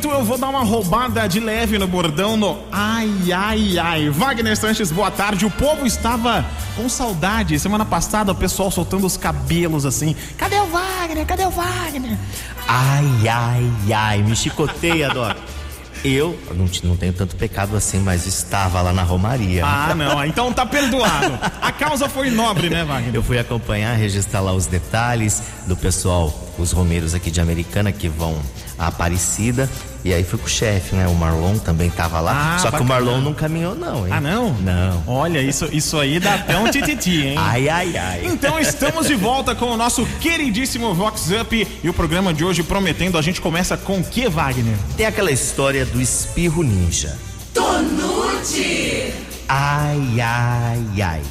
18, eu vou dar uma roubada de leve no bordão no ai, ai, ai. Wagner Sanches, boa tarde. O povo estava com saudade. Semana passada, o pessoal soltando os cabelos assim. Cadê o Wagner? Cadê o Wagner? Ai, ai, ai. Me chicoteia, Doc. Eu não, não, tenho tanto pecado assim, mas estava lá na Romaria. Ah, não. Então tá perdoado. A causa foi nobre, né, Wagner? Eu fui acompanhar, registrar lá os detalhes do pessoal, os romeiros aqui de Americana que vão a Aparecida. E aí fui com o chefe, né? O Marlon também tava lá. Ah, só bacana. que o Marlon não caminhou, não, hein? Ah, não? Não. Olha, isso, isso aí dá até um tititi, hein? ai, ai, ai. Então estamos de volta com o nosso queridíssimo Vox Up. E o programa de hoje prometendo, a gente começa com o que, Wagner? Tem aquela história do espirro ninja. Tonute! Ai, ai, ai.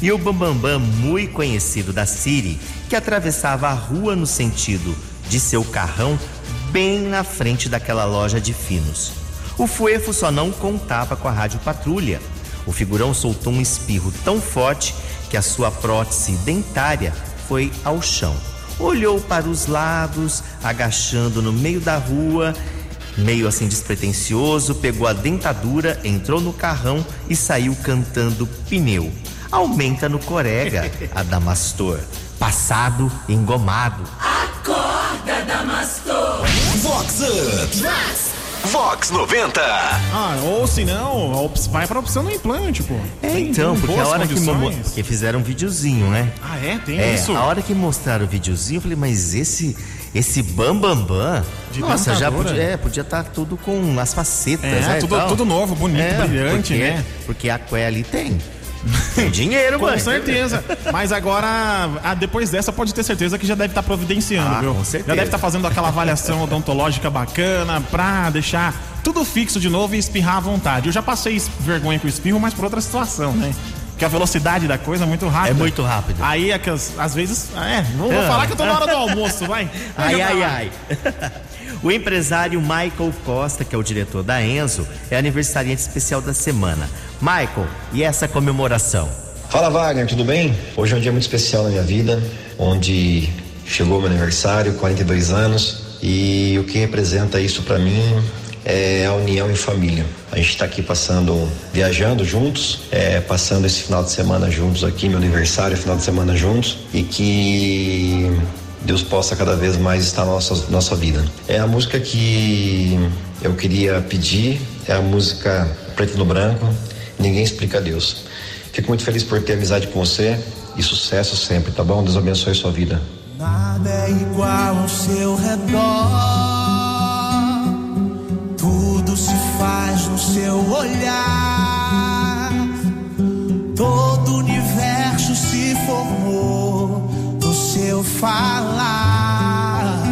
E o Bambambam, muito conhecido da Siri, que atravessava a rua no sentido de seu carrão bem na frente daquela loja de finos. O Fuefo só não contava com a rádio patrulha. O figurão soltou um espirro tão forte que a sua prótese dentária foi ao chão. Olhou para os lados, agachando no meio da rua, meio assim despretensioso, pegou a dentadura, entrou no carrão e saiu cantando pneu. Aumenta no corega, Adamastor. Passado engomado. Acorda, Damastor! Vox Up! Vox! Vox 90! Ah, ou se não, vai pra opção do implante, pô. É, tem, então, tem porque a hora que, que, fizeram um videozinho, né? Ah, é? Tem é, isso? A hora que mostraram o videozinho, eu falei, mas esse esse bam bam bam. De nossa, já podia, é, podia estar tá tudo com as facetas, é, né? Tudo, tudo novo, bonito, é, brilhante, porque, né? Porque a Qué ali tem. Tem dinheiro, Com mano. certeza. Mas agora, ah, depois dessa, pode ter certeza que já deve estar tá providenciando, ah, viu? Com certeza. Já deve estar tá fazendo aquela avaliação odontológica bacana pra deixar tudo fixo de novo e espirrar à vontade. Eu já passei vergonha com o espirro, mas por outra situação, né? que a velocidade da coisa é muito rápida. É muito rápido. Aí, é às vezes, é, vou, vou falar que eu tô na hora do almoço, vai. Ai, ai, ai. O empresário Michael Costa, que é o diretor da Enzo, é aniversariante especial da semana. Michael, e essa comemoração? Fala Wagner, tudo bem? Hoje é um dia muito especial na minha vida, onde chegou meu aniversário, 42 anos, e o que representa isso para mim é a união em família. A gente está aqui passando, viajando juntos, é, passando esse final de semana juntos aqui, meu aniversário, final de semana juntos, e que Deus possa cada vez mais estar na nossa, nossa vida. É a música que eu queria pedir, é a música Preto no Branco, Ninguém Explica Deus. Fico muito feliz por ter amizade com você e sucesso sempre, tá bom? Deus abençoe sua vida. Nada é igual ao seu redor faz no seu olhar. Falar.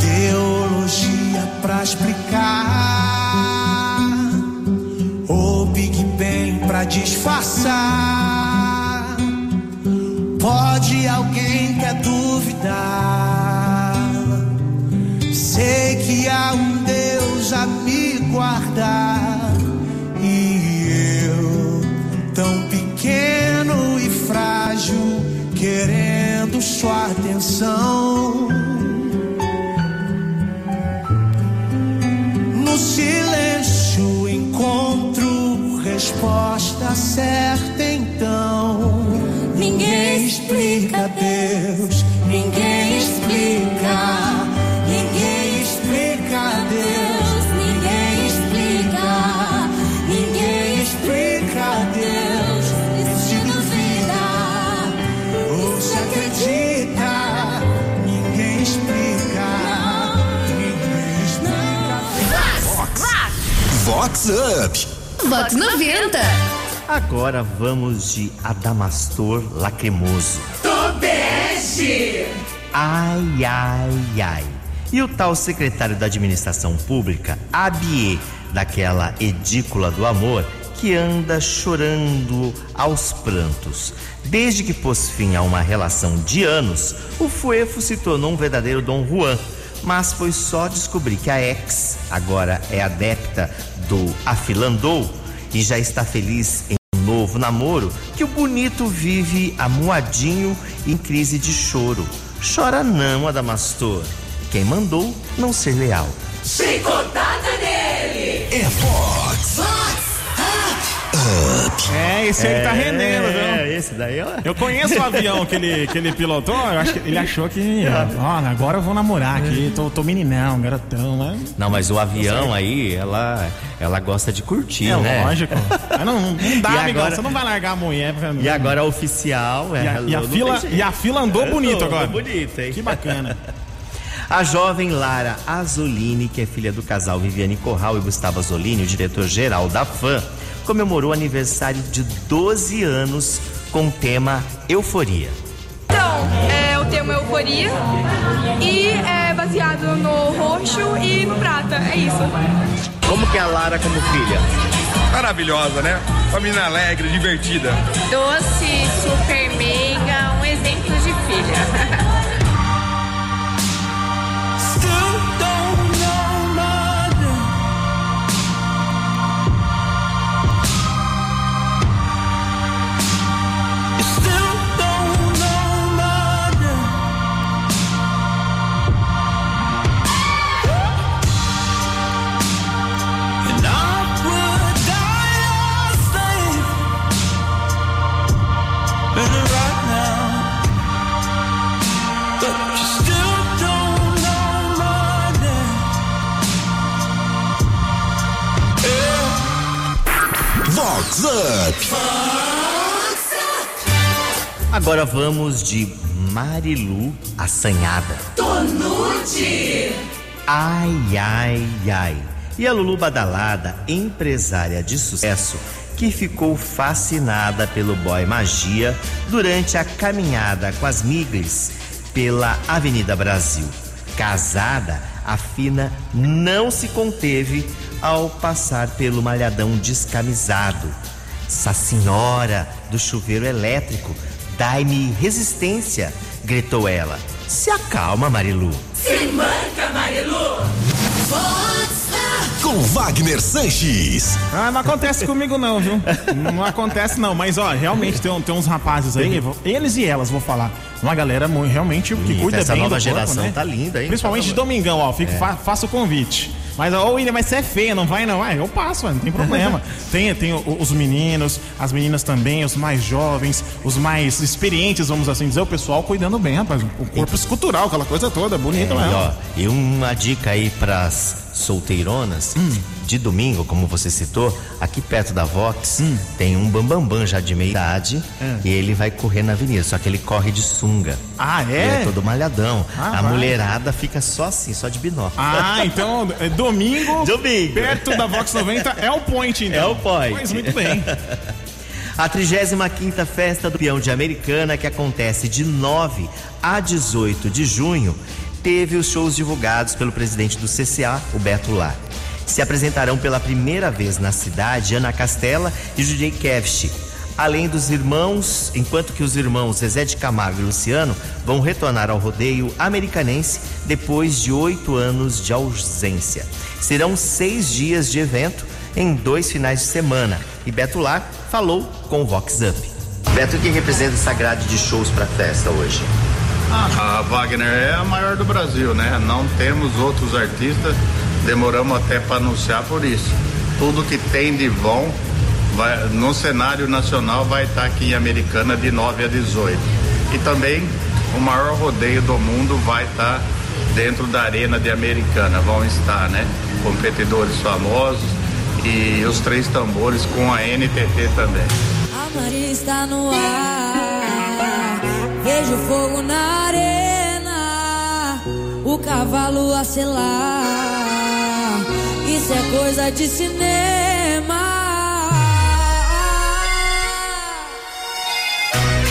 Teologia pra explicar, ou Big Bang pra disfarçar. Pode alguém quer duvidar? Sei que há um Deus a me guardar sua atenção. No silêncio encontro resposta certa então. Ninguém explica Deus, Vox Up. Vox 90. Agora vamos de Adamastor Lacrimoso. Tobeste! Ai, ai, ai. E o tal secretário da Administração Pública, Abie, daquela edícula do amor, que anda chorando aos prantos. Desde que pôs fim a uma relação de anos, o Fuefo se tornou um verdadeiro Dom Juan mas foi só descobrir que a ex agora é adepta do afilandou e já está feliz em um novo namoro que o bonito vive amuadinho em crise de choro. Chora não, Adamastor. Quem mandou não ser leal. Chicotada nele! É Fox. É, esse aí tá rendendo, viu? É, esse daí, ó. Eu conheço o avião que ele, que ele pilotou, eu acho que ele achou que, ó, agora eu vou namorar aqui, tô, tô meninão, garotão, né? Não, mas o avião aí, ela, ela gosta de curtir, É né? lógico. Mas não, não dá, E amigão, agora- você não vai largar a mulher. pra- E agora a oficial é. E a, e a fila, e a fila andou bonito Andou, agora. andou bonito, hein? Que bacana. A jovem Lara Azolini, que é filha do casal Viviane Corral e Gustavo Azolini, o diretor-geral da FAM, comemorou o aniversário de 12 anos com o tema Euforia. Então, é, o tema é euforia e é baseado no roxo e no prata, é isso. Como que é a Lara como filha? Maravilhosa, né? Uma menina alegre, divertida. Doce, super meiga, um exemplo de filha. Vox Up. Agora vamos de Marilu Assanhada. Tonute! Ai, ai, ai. E a Lulu Badalada, empresária de sucesso, que ficou fascinada pelo boy Magia durante a caminhada com as migres pela Avenida Brasil. Casada, a Fina não se conteve ao passar pelo malhadão descamisado. Essa senhora do chuveiro elétrico, dai-me resistência, gritou ela. Se acalma, Marilu. Se manca, Marilu! Vox Com Wagner Sanches. Ah, não acontece comigo não, viu? Não acontece não, mas ó, realmente tem, tem uns rapazes aí, eles e elas, vou falar. Uma galera muito, realmente que cuida essa bem nova do corpo, geração né? tá linda, hein? Principalmente de domingão, ó, fico, fa- faço o convite. Mas, ô William, mas você é feia, não vai não? Ah, eu passo, mano, não tem problema. tem tem os meninos, as meninas também, os mais jovens, os mais experientes, vamos assim dizer, o pessoal cuidando bem, rapaz. O corpo escultural, aquela coisa toda, bonita E, mesmo. ó, e uma dica aí pras solteironas, Hum. de domingo, como você citou, aqui perto da Vox, Hum. tem um bambambam já de meia idade É. e ele vai correr na avenida, só que ele corre de sunga. Ah, Ele é? é todo malhadão. Ah, a vai. mulherada fica só assim, só de binóculo. Ah, então é domingo, Domingo. perto da Vox 90 é o point, então. É o point. Pois muito bem. A 35ª Festa do Peão de Americana, que acontece de 9 a 18 de junho, teve os shows divulgados pelo presidente do CCA, o Beto Lar. Se apresentarão pela primeira vez na cidade Ana Castela e DJ Kevchi. Além dos irmãos, enquanto que os irmãos Zezé de Camargo e Luciano vão retornar ao rodeio americanense depois de oito anos de ausência. Serão seis dias de evento em dois finais de semana. E Beto Lar falou com o Vox Up. Beto, o que representa essa grade de shows para a festa hoje? A Wagner é a maior do Brasil, né? Não temos outros artistas, demoramos até para anunciar por isso. Tudo que tem de bom vai- no cenário nacional vai estar aqui em Americana de 9 a 18. E também o maior rodeio do mundo vai estar dentro da arena de Americana. Vão estar, né? Competidores famosos e os três tambores com a NTT também. A Maria está no ar. Vejo fogo na arena. O cavalo a selar. Isso é coisa de cinema.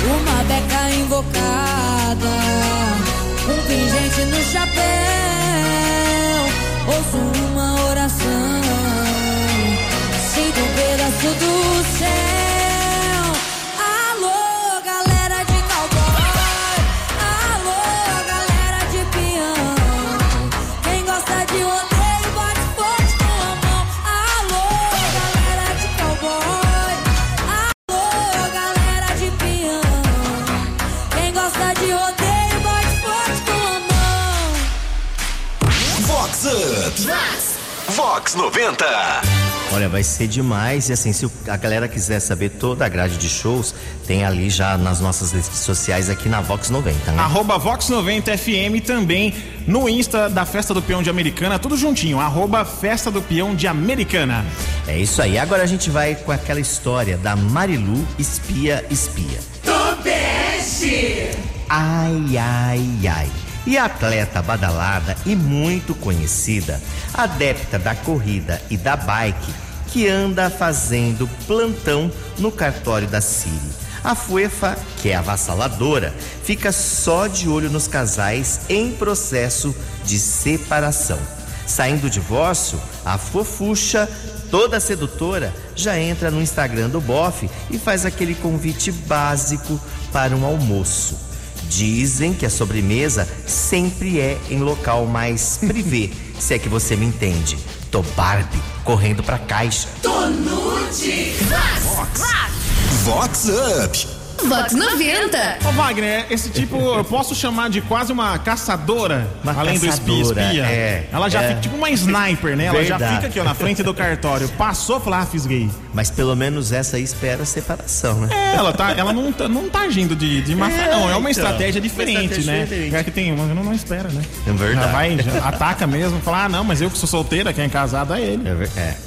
Uma beca invocada. Um pingente no chapéu. Ouço uma oração. Sinto um pedaço do céu. Vai ser demais. E assim, se a galera quiser saber toda a grade de shows, tem ali já nas nossas redes sociais aqui na Vox 90, né? Arroba Vox90FM também no Insta da Festa do Peão de Americana, tudo juntinho. Arroba Festa do Peão de Americana. É isso aí. Agora a gente vai com aquela história da Marilu Espia Espia. Tobeste. Ai, ai, ai. E a atleta badalada e muito conhecida, adepta da corrida e da bike, que anda fazendo plantão no cartório da Siri. A Fuefa, que é avassaladora, fica só de olho nos casais em processo de separação. Saindo do divórcio, a fofucha, toda sedutora, já entra no Instagram do bofe e faz aquele convite básico para um almoço. Dizem que a sobremesa sempre é em local mais privê, se é que você me entende. Tô Barbie correndo pra caixa. Tô nude. Vox Up. Vox 90. Ô Wagner, esse tipo eu posso chamar de quase uma caçadora, Uma além do espia caçadora, espia. é. Ela já É. fica tipo uma sniper, né? Ela já fica aqui ó, na frente do cartório. Passou, fala, ah, fisguei. Mas pelo menos essa aí espera a separação, né? É, ela, tá, ela não, tá, não tá agindo de, de má fé, não. É uma então. estratégia Uma diferente, estratégia né? diferente. É que tem uma que não, não espera, né? É verdade. Já vai, já ataca mesmo, fala, ah, não, mas eu que sou solteira, quem é casado é ele. É É.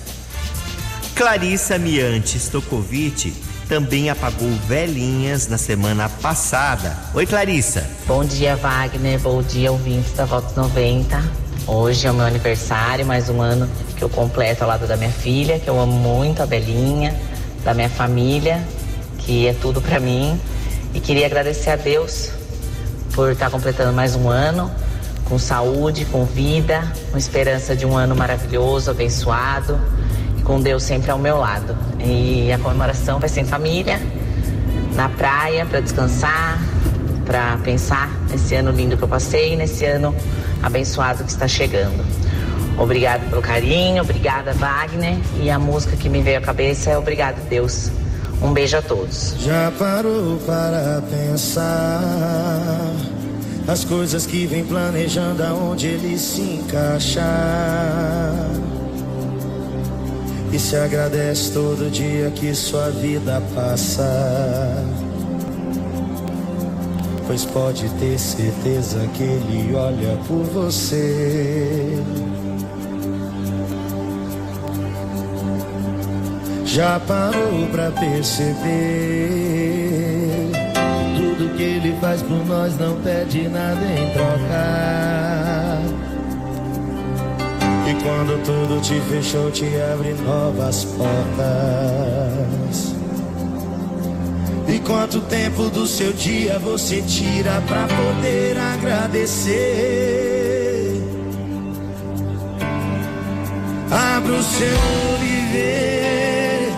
Clarissa Miante Stokovic também apagou velhinhas na semana passada. Oi, Clarissa. Bom dia, Wagner. Bom dia, ouvintes da Vox 90. Hoje é o meu aniversário, mais um ano que eu completo ao lado da minha filha, que eu amo muito, a Belinha, da minha família, que é tudo pra mim. E queria agradecer a Deus por estar completando mais um ano, com saúde, com vida, com esperança de um ano maravilhoso, abençoado, com Deus sempre ao meu lado. E a comemoração vai ser em família, na praia para descansar, para pensar nesse ano lindo que eu passei, nesse ano abençoado que está chegando. Obrigado pelo carinho, obrigada Wagner e a música que me veio à cabeça é Obrigado Deus. Um beijo a todos. Já parou para pensar as coisas que vem planejando aonde ele se encaixar? E se agradece todo dia que sua vida passa. Pois pode ter certeza que ele olha por você. Já parou pra perceber Tudo que ele faz por nós não pede nada em troca E quando tudo te fechou te abre novas portas. E quanto tempo do seu dia você tira pra poder agradecer? Abra o seu olho e vê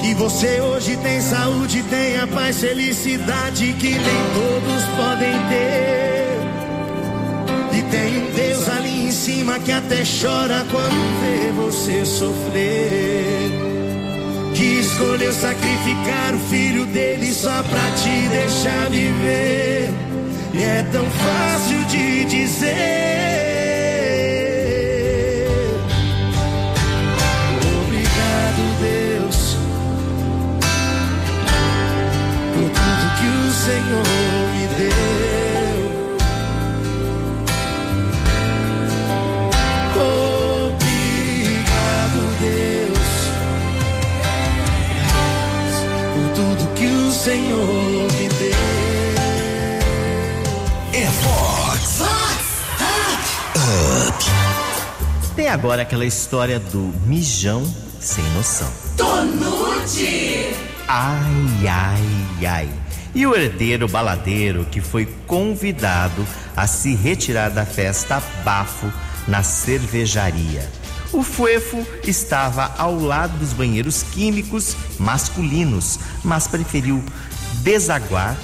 que você hoje tem saúde, tem a paz, felicidade que nem todos podem ter. Cima que até chora quando vê você sofrer. Que escolheu sacrificar o filho dele só pra te deixar viver. E é tão fácil de dizer. Obrigado, Deus, por tudo que o Senhor agora aquela história do mijão sem noção. Tô nude. Ai, ai, ai. E o herdeiro baladeiro que foi convidado a se retirar da festa bafo na cervejaria. O Fuefo estava ao lado dos banheiros químicos masculinos, mas preferiu desaguar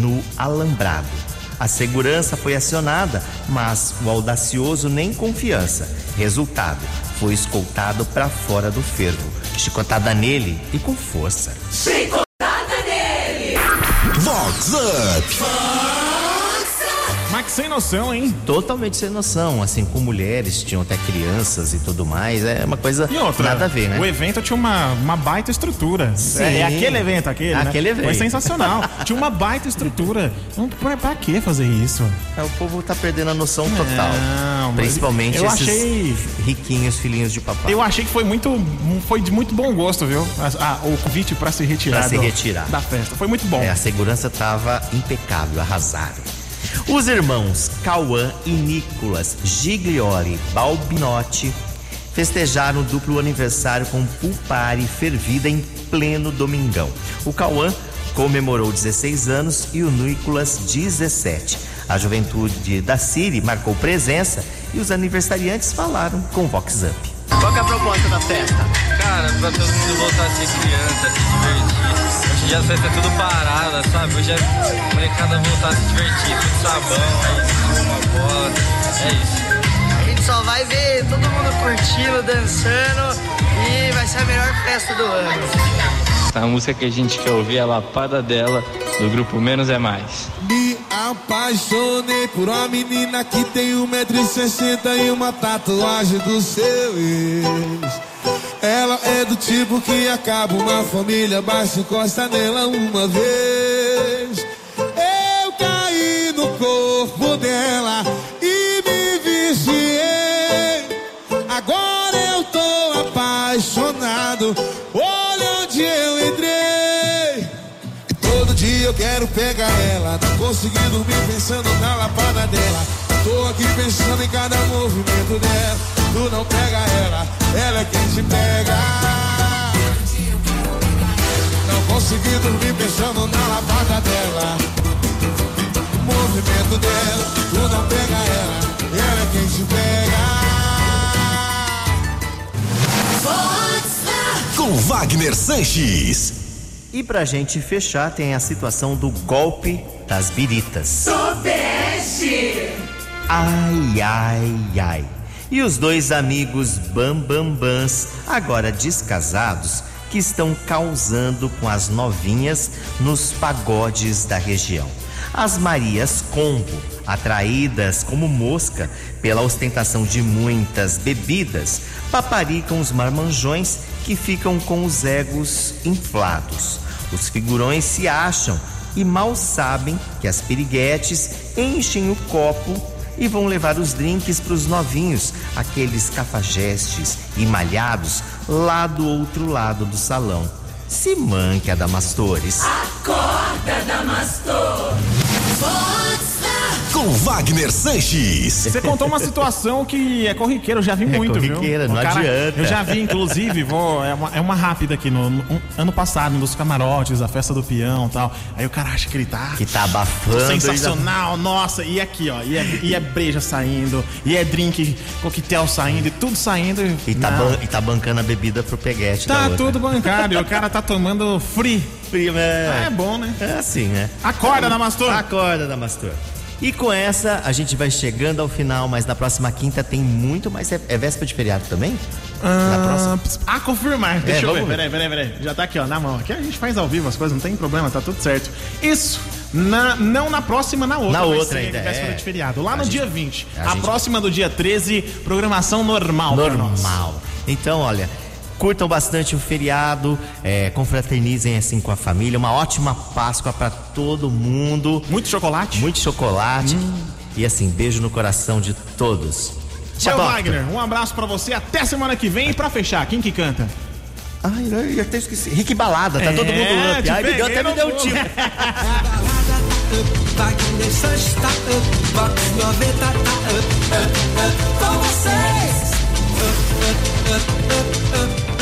no alambrado. A segurança foi acionada, mas o audacioso nem confiança. Resultado, foi escoltado para fora do fervo. Chicotada nele e com força. Chicotada nele. Vox Up. Que sem noção, hein? Totalmente sem noção, assim, com mulheres, tinham até crianças e tudo mais, é uma coisa E outra, nada a ver, né? O evento tinha uma, uma baita estrutura. Sim. É, é aquele evento, aquele. né? Aquele evento. Foi sensacional. tinha uma baita estrutura. Então, pra, pra que fazer isso? É, o povo tá perdendo a noção total. Não, mas Principalmente eu esses achei- riquinhos, filhinhos de papai. Eu achei que foi muito, foi de muito bom gosto, viu? Ah, o convite pra se retirar, Pra se retirar. da festa. Foi muito bom. É, a segurança tava impecável, arrasaram. Os irmãos Cauã e Nicolas Giglioli Balbinotti festejaram o duplo aniversário com pool party fervida em pleno domingão. O Cauã comemorou 16 anos e o Nicolas 17. A juventude da Siri marcou presença e os aniversariantes falaram com o Vox Up. Qual que é a proposta da festa? Cara, pra todo mundo voltar a ser criança, se divertir. Hoje em dia as festas é tudo parada, sabe? Hoje é a molecada voltar a se divertir, tudo sabão, aí uma bola. É isso. A gente só vai ver todo mundo curtindo, dançando e vai ser a melhor festa do ano. A música que a gente quer ouvir é a Lapada dela, do grupo Menos é Mais. Apaixonei por uma menina que tem 1,60m e uma tatuagem do seu ex. Ela é do tipo que acaba uma família, baixa encosta nela uma vez. Pegar ela. Não consegui dormir pensando na lapada dela. Tô aqui pensando em cada movimento dela. Tu não pega ela, ela é quem te pega. Não consegui dormir pensando na lapada dela. O movimento dela, tu não pega ela, ela é quem te pega. Com Wagner Sanches. E pra gente fechar, tem a situação do golpe das biritas. Topeste. Ai, ai, ai. E os dois amigos bambambãs, agora descasados, que estão causando com as novinhas nos pagodes da região. As Marias Combo, atraídas como mosca pela ostentação de muitas bebidas, paparicam os marmanjões que ficam com os egos inflados. Os figurões se acham e mal sabem que as piriguetes enchem o copo e vão levar os drinks para os novinhos, aqueles cafajestes e malhados lá do outro lado do salão. Se manque, Adamastores. Acorda, Damastor. Com Wagner Sanches. Você contou uma situação que é corriqueira, eu já vi É muito, viu? corriqueira, não O cara- adianta. Eu já vi, inclusive, vou, é, uma, é uma rápida aqui, no, no- um- ano passado, nos camarotes, a festa do peão e tal. Aí o cara acha que ele tá Que tá abafando. sensacional, nossa, e aqui, ó, e é, e é breja saindo, e é drink, coquetel saindo, e tudo saindo. E tá, Não. ban- e tá bancando a bebida pro peguete Tá tudo bancado, e o cara tá tomando free. Frio, né? Ah, é bom, né? É assim, né? Acorda, Damastor. Acorda, Damastor. E com essa, a gente vai chegando ao final, mas na próxima quinta tem muito mais. É, é véspera de feriado também? na próxima. Ah, confirmar. Deixa eu ver. ver. Peraí, peraí, peraí. Já tá aqui, ó, na mão. Aqui a gente faz ao vivo as coisas, não tem problema, tá tudo certo. Isso. Na, não na próxima, na outra. Na outra ainda, véspera é. de feriado. Lá A no gente- dia 20. a A, gente- próxima do dia 13, programação normal. Normal. Então, olha, curtam bastante o feriado, é, confraternizem assim com a família. Uma ótima Páscoa pra todo mundo. Muito chocolate? Muito chocolate. E assim, beijo no coração de todos. Tchau, Wagner, um abraço pra você. Até semana que vem. E pra fechar, quem que canta? Ai, ai, até esqueci. Rick Balada, tá todo mundo É, up. Ai, me deu, até me deu um tiro. Wagner Sanches tá up, Vox 90 tá up, up, up, com vocês. up, up, up, up.